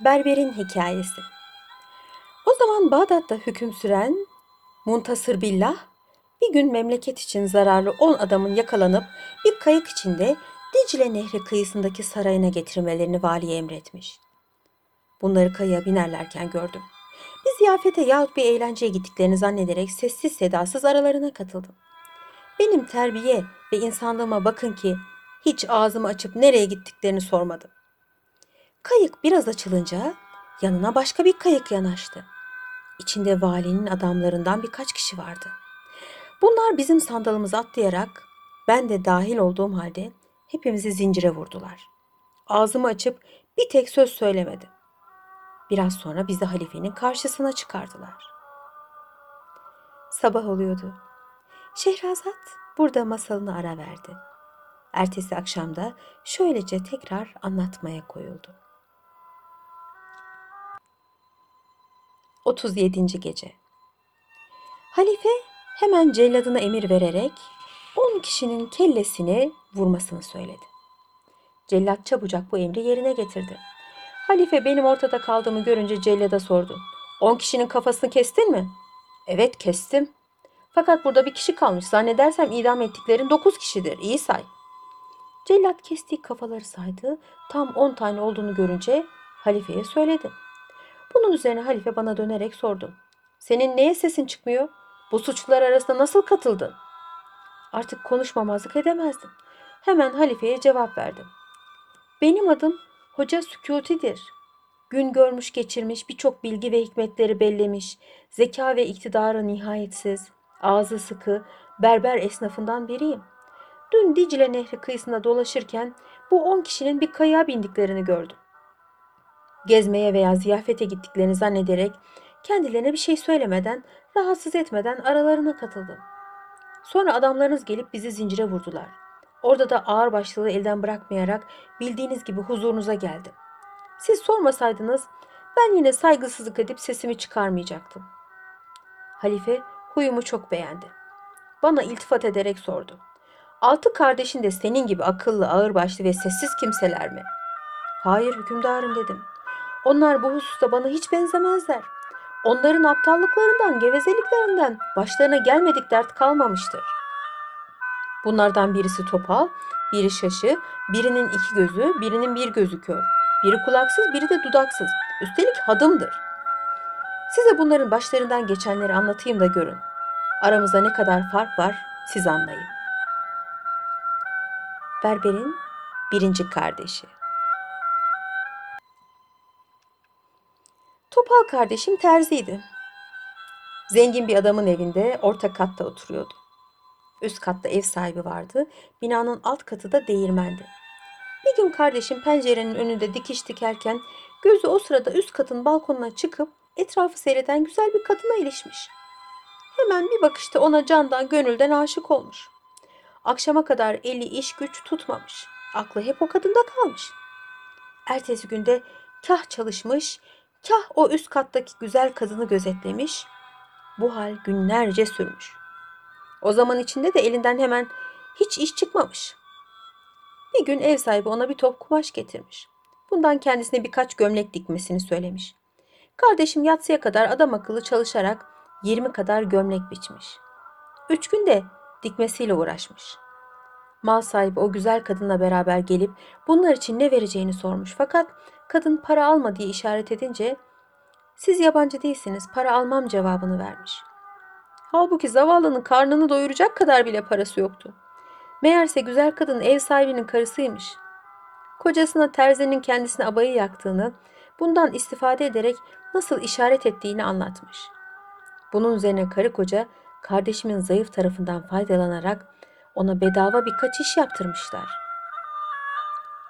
Berberin Hikayesi O zaman Bağdat'ta hüküm süren Muntasır Billah bir gün memleket için zararlı 10 adamın yakalanıp bir kayık içinde Dicle Nehri kıyısındaki sarayına getirmelerini valiye emretmiş. Bunları kayığa binerlerken gördüm. Bir ziyafete yahut bir eğlenceye gittiklerini zannederek sessiz sedasız aralarına katıldım. Benim terbiye ve insanlığıma bakın ki hiç ağzımı açıp nereye gittiklerini sormadım. Kayık biraz açılınca yanına başka bir kayık yanaştı. İçinde valinin adamlarından birkaç kişi vardı. Bunlar bizim sandalımızı atlayarak ben de dahil olduğum halde hepimizi zincire vurdular. Ağzımı açıp bir tek söz söylemedim. Biraz sonra bizi halifenin karşısına çıkardılar. Sabah oluyordu. Şehrazat burada masalını ara verdi. Ertesi akşamda şöylece tekrar anlatmaya koyuldu. 37. Gece Halife hemen celladına emir vererek 10 kişinin kellesini vurmasını söyledi. Cellat çabucak bu emri yerine getirdi. Halife benim ortada kaldığımı görünce cellada sordu. 10 kişinin kafasını kestin mi? Evet kestim. Fakat burada bir kişi kalmış. Zannedersem idam ettiklerin 9 kişidir. İyi say. Cellat kestiği kafaları saydı. Tam 10 tane olduğunu görünce halifeye söyledi. Bunun üzerine halife bana dönerek sordu. Senin neye sesin çıkmıyor? Bu suçlular arasında nasıl katıldın? Artık konuşmamazlık edemezdim. Hemen halifeye cevap verdim. Benim adım Hoca Sükuti'dir. Gün görmüş geçirmiş birçok bilgi ve hikmetleri bellemiş, zeka ve iktidarı nihayetsiz, ağzı sıkı, berber esnafından biriyim. Dün Dicle Nehri kıyısında dolaşırken bu on kişinin bir kayığa bindiklerini gördüm gezmeye veya ziyafete gittiklerini zannederek kendilerine bir şey söylemeden, rahatsız etmeden aralarına katıldım. Sonra adamlarınız gelip bizi zincire vurdular. Orada da ağır başlılığı elden bırakmayarak bildiğiniz gibi huzurunuza geldim. Siz sormasaydınız ben yine saygısızlık edip sesimi çıkarmayacaktım. Halife huyumu çok beğendi. Bana iltifat ederek sordu. Altı kardeşin de senin gibi akıllı, ağırbaşlı ve sessiz kimseler mi? Hayır hükümdarım dedim. Onlar bu hususta bana hiç benzemezler. Onların aptallıklarından, gevezeliklerinden başlarına gelmedik dert kalmamıştır. Bunlardan birisi topal, biri şaşı, birinin iki gözü, birinin bir gözü kör. Biri kulaksız, biri de dudaksız. Üstelik hadımdır. Size bunların başlarından geçenleri anlatayım da görün. Aramızda ne kadar fark var siz anlayın. Berberin birinci kardeşi. Topal kardeşim terziydi. Zengin bir adamın evinde orta katta oturuyordu. Üst katta ev sahibi vardı. Binanın alt katı da değirmendi. Bir gün kardeşim pencerenin önünde dikiş dikerken gözü o sırada üst katın balkonuna çıkıp etrafı seyreden güzel bir kadına ilişmiş. Hemen bir bakışta ona candan gönülden aşık olmuş. Akşama kadar eli iş güç tutmamış. Aklı hep o kadında kalmış. Ertesi günde kah çalışmış, Kah o üst kattaki güzel kadını gözetlemiş, bu hal günlerce sürmüş. O zaman içinde de elinden hemen hiç iş çıkmamış. Bir gün ev sahibi ona bir top kumaş getirmiş. Bundan kendisine birkaç gömlek dikmesini söylemiş. Kardeşim yatsıya kadar adam akıllı çalışarak 20 kadar gömlek biçmiş. Üç günde dikmesiyle uğraşmış. Mal sahibi o güzel kadınla beraber gelip bunlar için ne vereceğini sormuş. Fakat kadın para alma diye işaret edince siz yabancı değilsiniz para almam cevabını vermiş. Halbuki zavallının karnını doyuracak kadar bile parası yoktu. Meğerse güzel kadın ev sahibinin karısıymış. Kocasına terzinin kendisine abayı yaktığını, bundan istifade ederek nasıl işaret ettiğini anlatmış. Bunun üzerine karı koca kardeşimin zayıf tarafından faydalanarak ona bedava birkaç iş yaptırmışlar.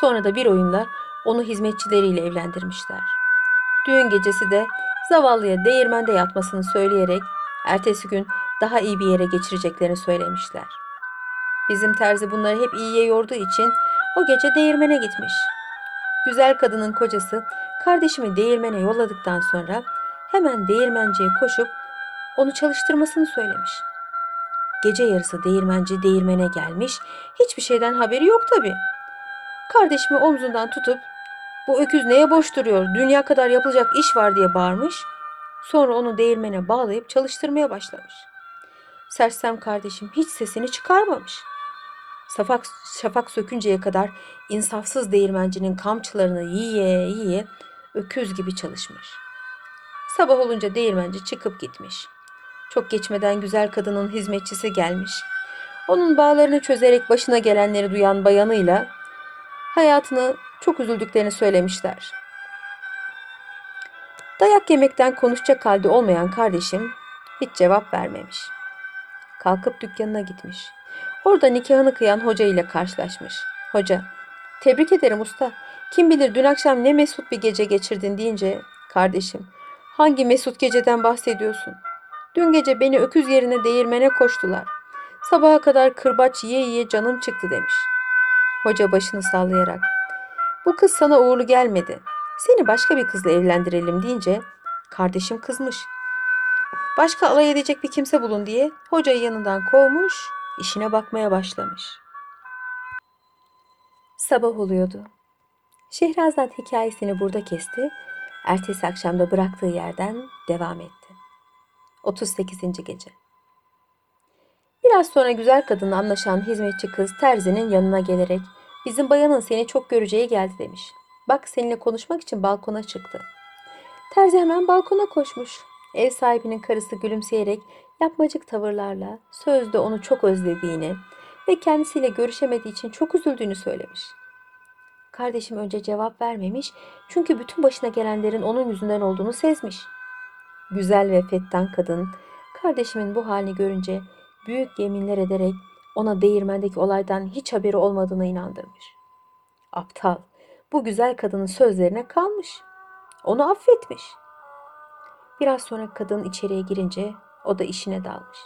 Sonra da bir oyunla onu hizmetçileriyle evlendirmişler. Düğün gecesi de zavallıya değirmende yatmasını söyleyerek ertesi gün daha iyi bir yere geçireceklerini söylemişler. Bizim terzi bunları hep iyiye yorduğu için o gece değirmene gitmiş. Güzel kadının kocası kardeşimi değirmene yolladıktan sonra hemen değirmenciye koşup onu çalıştırmasını söylemiş. Gece yarısı değirmenci değirmene gelmiş, hiçbir şeyden haberi yok tabii. Kardeşimi omzundan tutup Bu öküz neye boş duruyor? Dünya kadar yapılacak iş var diye bağırmış. Sonra onu değirmene bağlayıp çalıştırmaya başlamış. Sersem kardeşim hiç sesini çıkarmamış. Şafak, şafak sökünceye kadar insafsız değirmencinin kamçılarını yiye yiye öküz gibi çalışmış. Sabah olunca değirmenci çıkıp gitmiş. Çok geçmeden güzel kadının hizmetçisi gelmiş. Onun bağlarını çözerek başına gelenleri duyan bayanıyla hayatını çok üzüldüklerini söylemişler. Dayak yemekten konuşacak halde olmayan kardeşim hiç cevap vermemiş. Kalkıp dükkanına gitmiş. Orada nikahını kıyan hoca ile karşılaşmış. Hoca, tebrik ederim usta. Kim bilir dün akşam ne mesut bir gece geçirdin deyince, kardeşim, hangi mesut geceden bahsediyorsun? Dün gece beni öküz yerine değirmene koştular. Sabaha kadar kırbaç yiye yiye canım çıktı demiş. Hoca başını sallayarak, bu kız sana uğurlu gelmedi. Seni başka bir kızla evlendirelim deyince kardeşim kızmış. Başka alay edecek bir kimse bulun diye hocayı yanından kovmuş, işine bakmaya başlamış. Sabah oluyordu. Şehrazat hikayesini burada kesti. Ertesi akşamda bıraktığı yerden devam etti. 38. gece. Biraz sonra güzel kadınla anlaşan hizmetçi kız terzinin yanına gelerek bizim bayanın seni çok göreceği geldi demiş. Bak seninle konuşmak için balkona çıktı. Terzi hemen balkona koşmuş. Ev sahibinin karısı gülümseyerek yapmacık tavırlarla sözde onu çok özlediğini ve kendisiyle görüşemediği için çok üzüldüğünü söylemiş. Kardeşim önce cevap vermemiş çünkü bütün başına gelenlerin onun yüzünden olduğunu sezmiş. Güzel ve fettan kadın kardeşimin bu halini görünce büyük yeminler ederek ona değirmendeki olaydan hiç haberi olmadığına inandırmış. Aptal, bu güzel kadının sözlerine kalmış. Onu affetmiş. Biraz sonra kadın içeriye girince o da işine dalmış.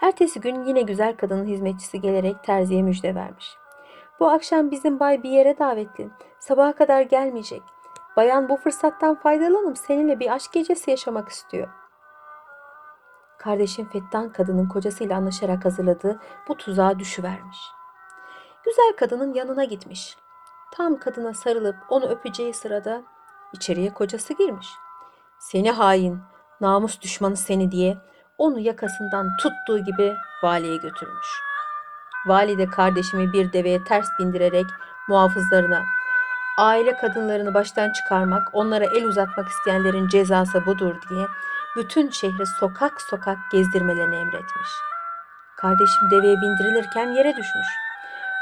Ertesi gün yine güzel kadının hizmetçisi gelerek terziye müjde vermiş. Bu akşam bizim bay bir yere davetli. Sabaha kadar gelmeyecek. Bayan bu fırsattan faydalanıp seninle bir aşk gecesi yaşamak istiyor. Kardeşim Fettan kadının kocasıyla anlaşarak hazırladığı bu tuzağa düşüvermiş. Güzel kadının yanına gitmiş. Tam kadına sarılıp onu öpeceği sırada içeriye kocası girmiş. Seni hain, namus düşmanı seni diye onu yakasından tuttuğu gibi valiye götürmüş. Vali de kardeşimi bir deveye ters bindirerek muhafızlarına aile kadınlarını baştan çıkarmak, onlara el uzatmak isteyenlerin cezası budur diye bütün şehri sokak sokak gezdirmelerini emretmiş. Kardeşim deveye bindirilirken yere düşmüş.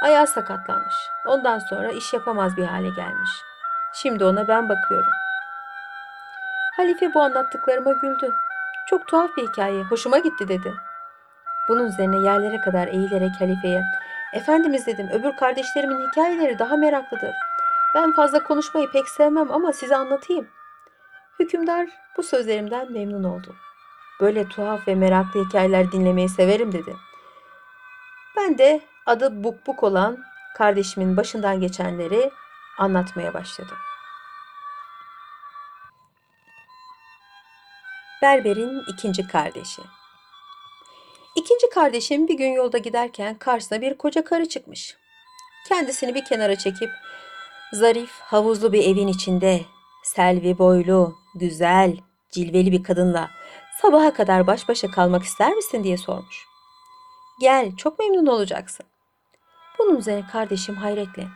Ayağı sakatlanmış. Ondan sonra iş yapamaz bir hale gelmiş. Şimdi ona ben bakıyorum. Halife bu anlattıklarıma güldü. Çok tuhaf bir hikaye, hoşuma gitti dedi. Bunun üzerine yerlere kadar eğilerek halifeye, Efendimiz dedim, öbür kardeşlerimin hikayeleri daha meraklıdır. Ben fazla konuşmayı pek sevmem ama size anlatayım. Hükümdar bu sözlerimden memnun oldu. Böyle tuhaf ve meraklı hikayeler dinlemeyi severim dedi. Ben de adı Buk Buk olan kardeşimin başından geçenleri anlatmaya başladım. Berber'in ikinci kardeşi. İkinci kardeşim bir gün yolda giderken karşısına bir koca karı çıkmış. Kendisini bir kenara çekip zarif, havuzlu bir evin içinde selvi boylu, güzel, cilveli bir kadınla sabaha kadar baş başa kalmak ister misin diye sormuş. Gel, çok memnun olacaksın. Bunun üzerine kardeşim hayretle,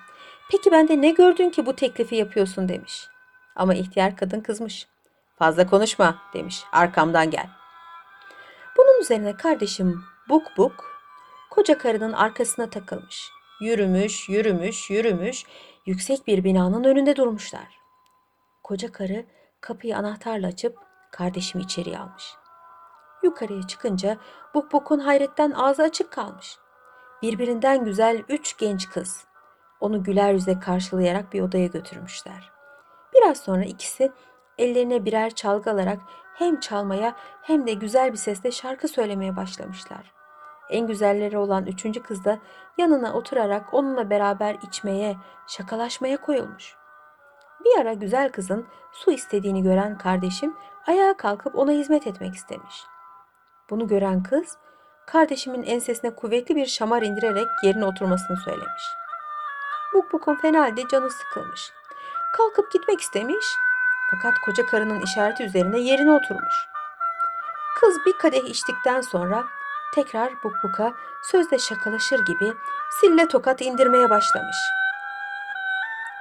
peki bende ne gördün ki bu teklifi yapıyorsun demiş. Ama ihtiyar kadın kızmış. Fazla konuşma demiş, arkamdan gel. Bunun üzerine kardeşim buk buk koca karının arkasına takılmış. Yürümüş, yürümüş, yürümüş, yüksek bir binanın önünde durmuşlar. Koca karı kapıyı anahtarla açıp kardeşimi içeriye almış. Yukarıya çıkınca Buk Buk'un hayretten ağzı açık kalmış. Birbirinden güzel üç genç kız. Onu güler yüze karşılayarak bir odaya götürmüşler. Biraz sonra ikisi ellerine birer çalgı alarak hem çalmaya hem de güzel bir sesle şarkı söylemeye başlamışlar. En güzelleri olan üçüncü kız da yanına oturarak onunla beraber içmeye, şakalaşmaya koyulmuş. Bir ara güzel kızın su istediğini gören kardeşim ayağa kalkıp ona hizmet etmek istemiş. Bunu gören kız kardeşimin ensesine kuvvetli bir şamar indirerek yerine oturmasını söylemiş. Buk Buk'un fena halde canı sıkılmış. kalkıp gitmek istemiş. Fakat koca karının işareti üzerine yerine oturmuş. Kız bir kadeh içtikten sonra tekrar Bukbuk'a sözde şakalaşır gibi sille tokat indirmeye başlamış.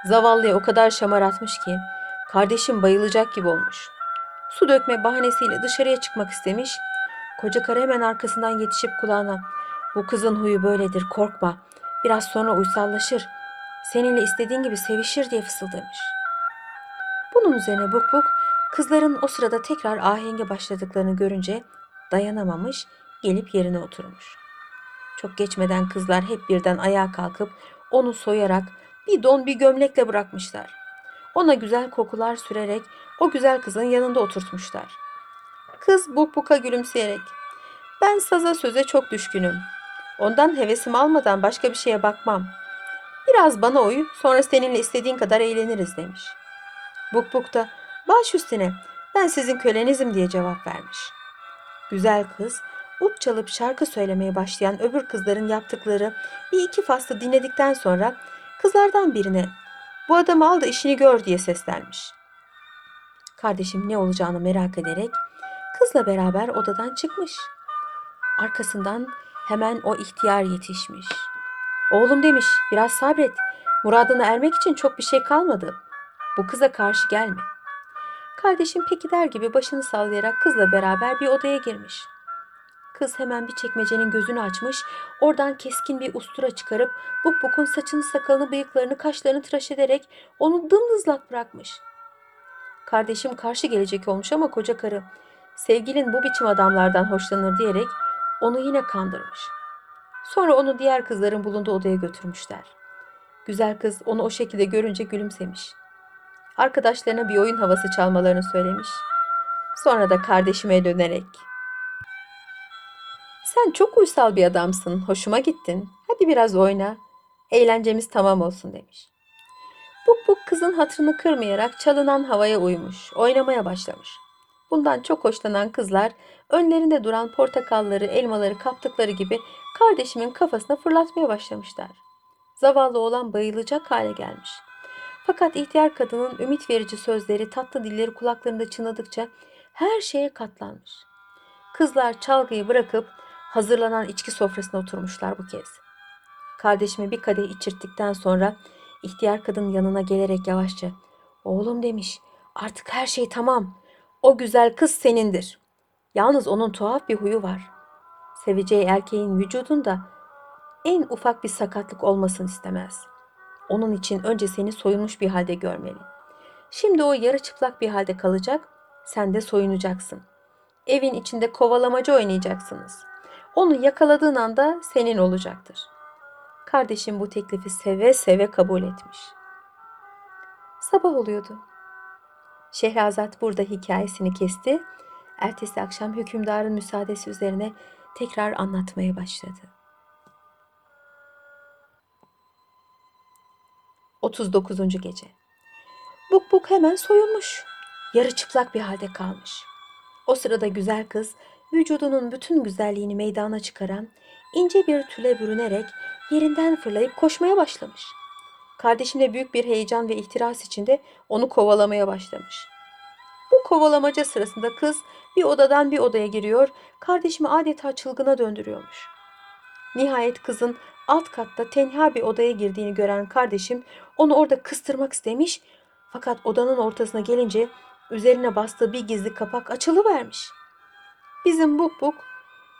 Zavallıya o kadar şamaratmış ki kardeşim bayılacak gibi olmuş. Su dökme bahanesiyle dışarıya çıkmak istemiş. Koca karı hemen arkasından yetişip kulağına bu kızın huyu böyledir korkma. Biraz sonra uysallaşır. Seninle istediğin gibi sevişir diye fısıldamış. Bunun üzerine Buk Buk kızların o sırada tekrar ahenge başladıklarını görünce dayanamamış gelip yerine oturmuş. Çok geçmeden kızlar hep birden ayağa kalkıp onu soyarak bir don bir gömlekle bırakmışlar. Ona güzel kokular sürerek o güzel kızın yanında oturtmuşlar. Kız Buk Buk'a gülümseyerek ben saza söze çok düşkünüm. Ondan hevesim almadan başka bir şeye bakmam. Biraz bana uyu sonra seninle istediğin kadar eğleniriz demiş. Buk Buk da baş üstüne ben sizin kölenizim diye cevap vermiş. Güzel kız ut çalıp şarkı söylemeye başlayan öbür kızların yaptıkları bir iki faslı dinledikten sonra kızlardan birine bu adamı al da işini gör diye seslenmiş. Kardeşim ne olacağını merak ederek kızla beraber odadan çıkmış. Arkasından hemen o ihtiyar yetişmiş. Oğlum demiş biraz sabret. Muradına ermek için çok bir şey kalmadı. Bu kıza karşı gelme. Kardeşim peki der gibi başını sallayarak kızla beraber bir odaya girmiş. Kız hemen bir çekmecenin gözünü açmış, oradan keskin bir ustura çıkarıp Buk Buk'un saçını, sakalını, bıyıklarını, kaşlarını tıraş ederek onu dımdızlak bırakmış. Kardeşim karşı gelecek olmuş ama koca karı, sevgilin bu biçim adamlardan hoşlanır diyerek onu yine kandırmış. Sonra onu diğer kızların bulunduğu odaya götürmüşler. Güzel kız onu o şekilde görünce gülümsemiş. Arkadaşlarına bir oyun havası çalmalarını söylemiş. Sonra da kardeşime dönerek sen çok uysal bir adamsın. Hoşuma gittin. Hadi biraz oyna. Eğlencemiz tamam olsun demiş. Buk buk kızın hatırını kırmayarak çalınan havaya uymuş. Oynamaya başlamış. Bundan çok hoşlanan kızlar önlerinde duran portakalları, elmaları kaptıkları gibi kardeşimin kafasına fırlatmaya başlamışlar. Zavallı oğlan bayılacak hale gelmiş. Fakat ihtiyar kadının ümit verici sözleri, tatlı dilleri kulaklarında çınladıkça her şeye katlanmış. Kızlar çalgıyı bırakıp hazırlanan içki sofrasına oturmuşlar bu kez. Kardeşime bir kadeh içirttikten sonra ihtiyar kadın yanına gelerek yavaşça "Oğlum" demiş. "Artık her şey tamam. O güzel kız senindir. Yalnız onun tuhaf bir huyu var. Seveceği erkeğin vücudunda en ufak bir sakatlık olmasını istemez. Onun için önce seni soyunmuş bir halde görmeli. Şimdi o yarı çıplak bir halde kalacak, sen de soyunacaksın. Evin içinde kovalamacı oynayacaksınız. Onu yakaladığın anda senin olacaktır. Kardeşim bu teklifi seve seve kabul etmiş. Sabah oluyordu. Şehrazat burada hikayesini kesti. Ertesi akşam hükümdarın müsaadesi üzerine tekrar anlatmaya başladı. 39. gece. Buk buk hemen soyulmuş. Yarı çıplak bir halde kalmış. O sırada güzel kız vücudunun bütün güzelliğini meydana çıkaran ince bir tüle bürünerek yerinden fırlayıp koşmaya başlamış. Kardeşim de büyük bir heyecan ve ihtiras içinde onu kovalamaya başlamış. Bu kovalamaca sırasında kız bir odadan bir odaya giriyor, kardeşimi adeta çılgına döndürüyormuş. Nihayet kızın alt katta tenha bir odaya girdiğini gören kardeşim onu orada kıstırmak istemiş fakat odanın ortasına gelince üzerine bastığı bir gizli kapak açılıvermiş. Bizim Buk Buk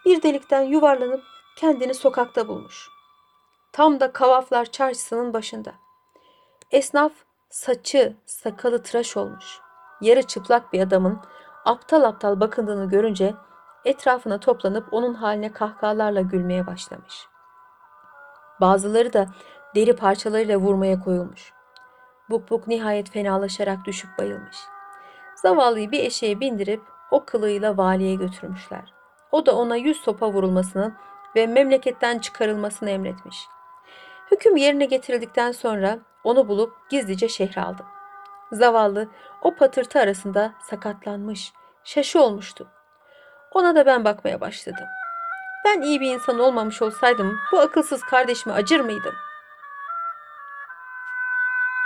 bir delikten yuvarlanıp kendini sokakta bulmuş. Tam da Kavaflar Çarşısı'nın başında. Esnaf saçı, sakalı tıraş olmuş. Yarı çıplak bir adamın aptal aptal bakındığını görünce etrafına toplanıp onun haline kahkahalarla gülmeye başlamış. Bazıları da deri parçalarıyla vurmaya koyulmuş. Buk buk nihayet fenalaşarak düşüp bayılmış. Zavallıyı bir eşeğe bindirip o kılığıyla valiye götürmüşler. O da ona yüz sopa vurulmasını ve memleketten çıkarılmasını emretmiş. Hüküm yerine getirildikten sonra onu bulup gizlice şehre aldı. Zavallı o patırtı arasında sakatlanmış, şaşı olmuştu. Ona da ben bakmaya başladım. Ben iyi bir insan olmamış olsaydım bu akılsız kardeşime acır mıydım?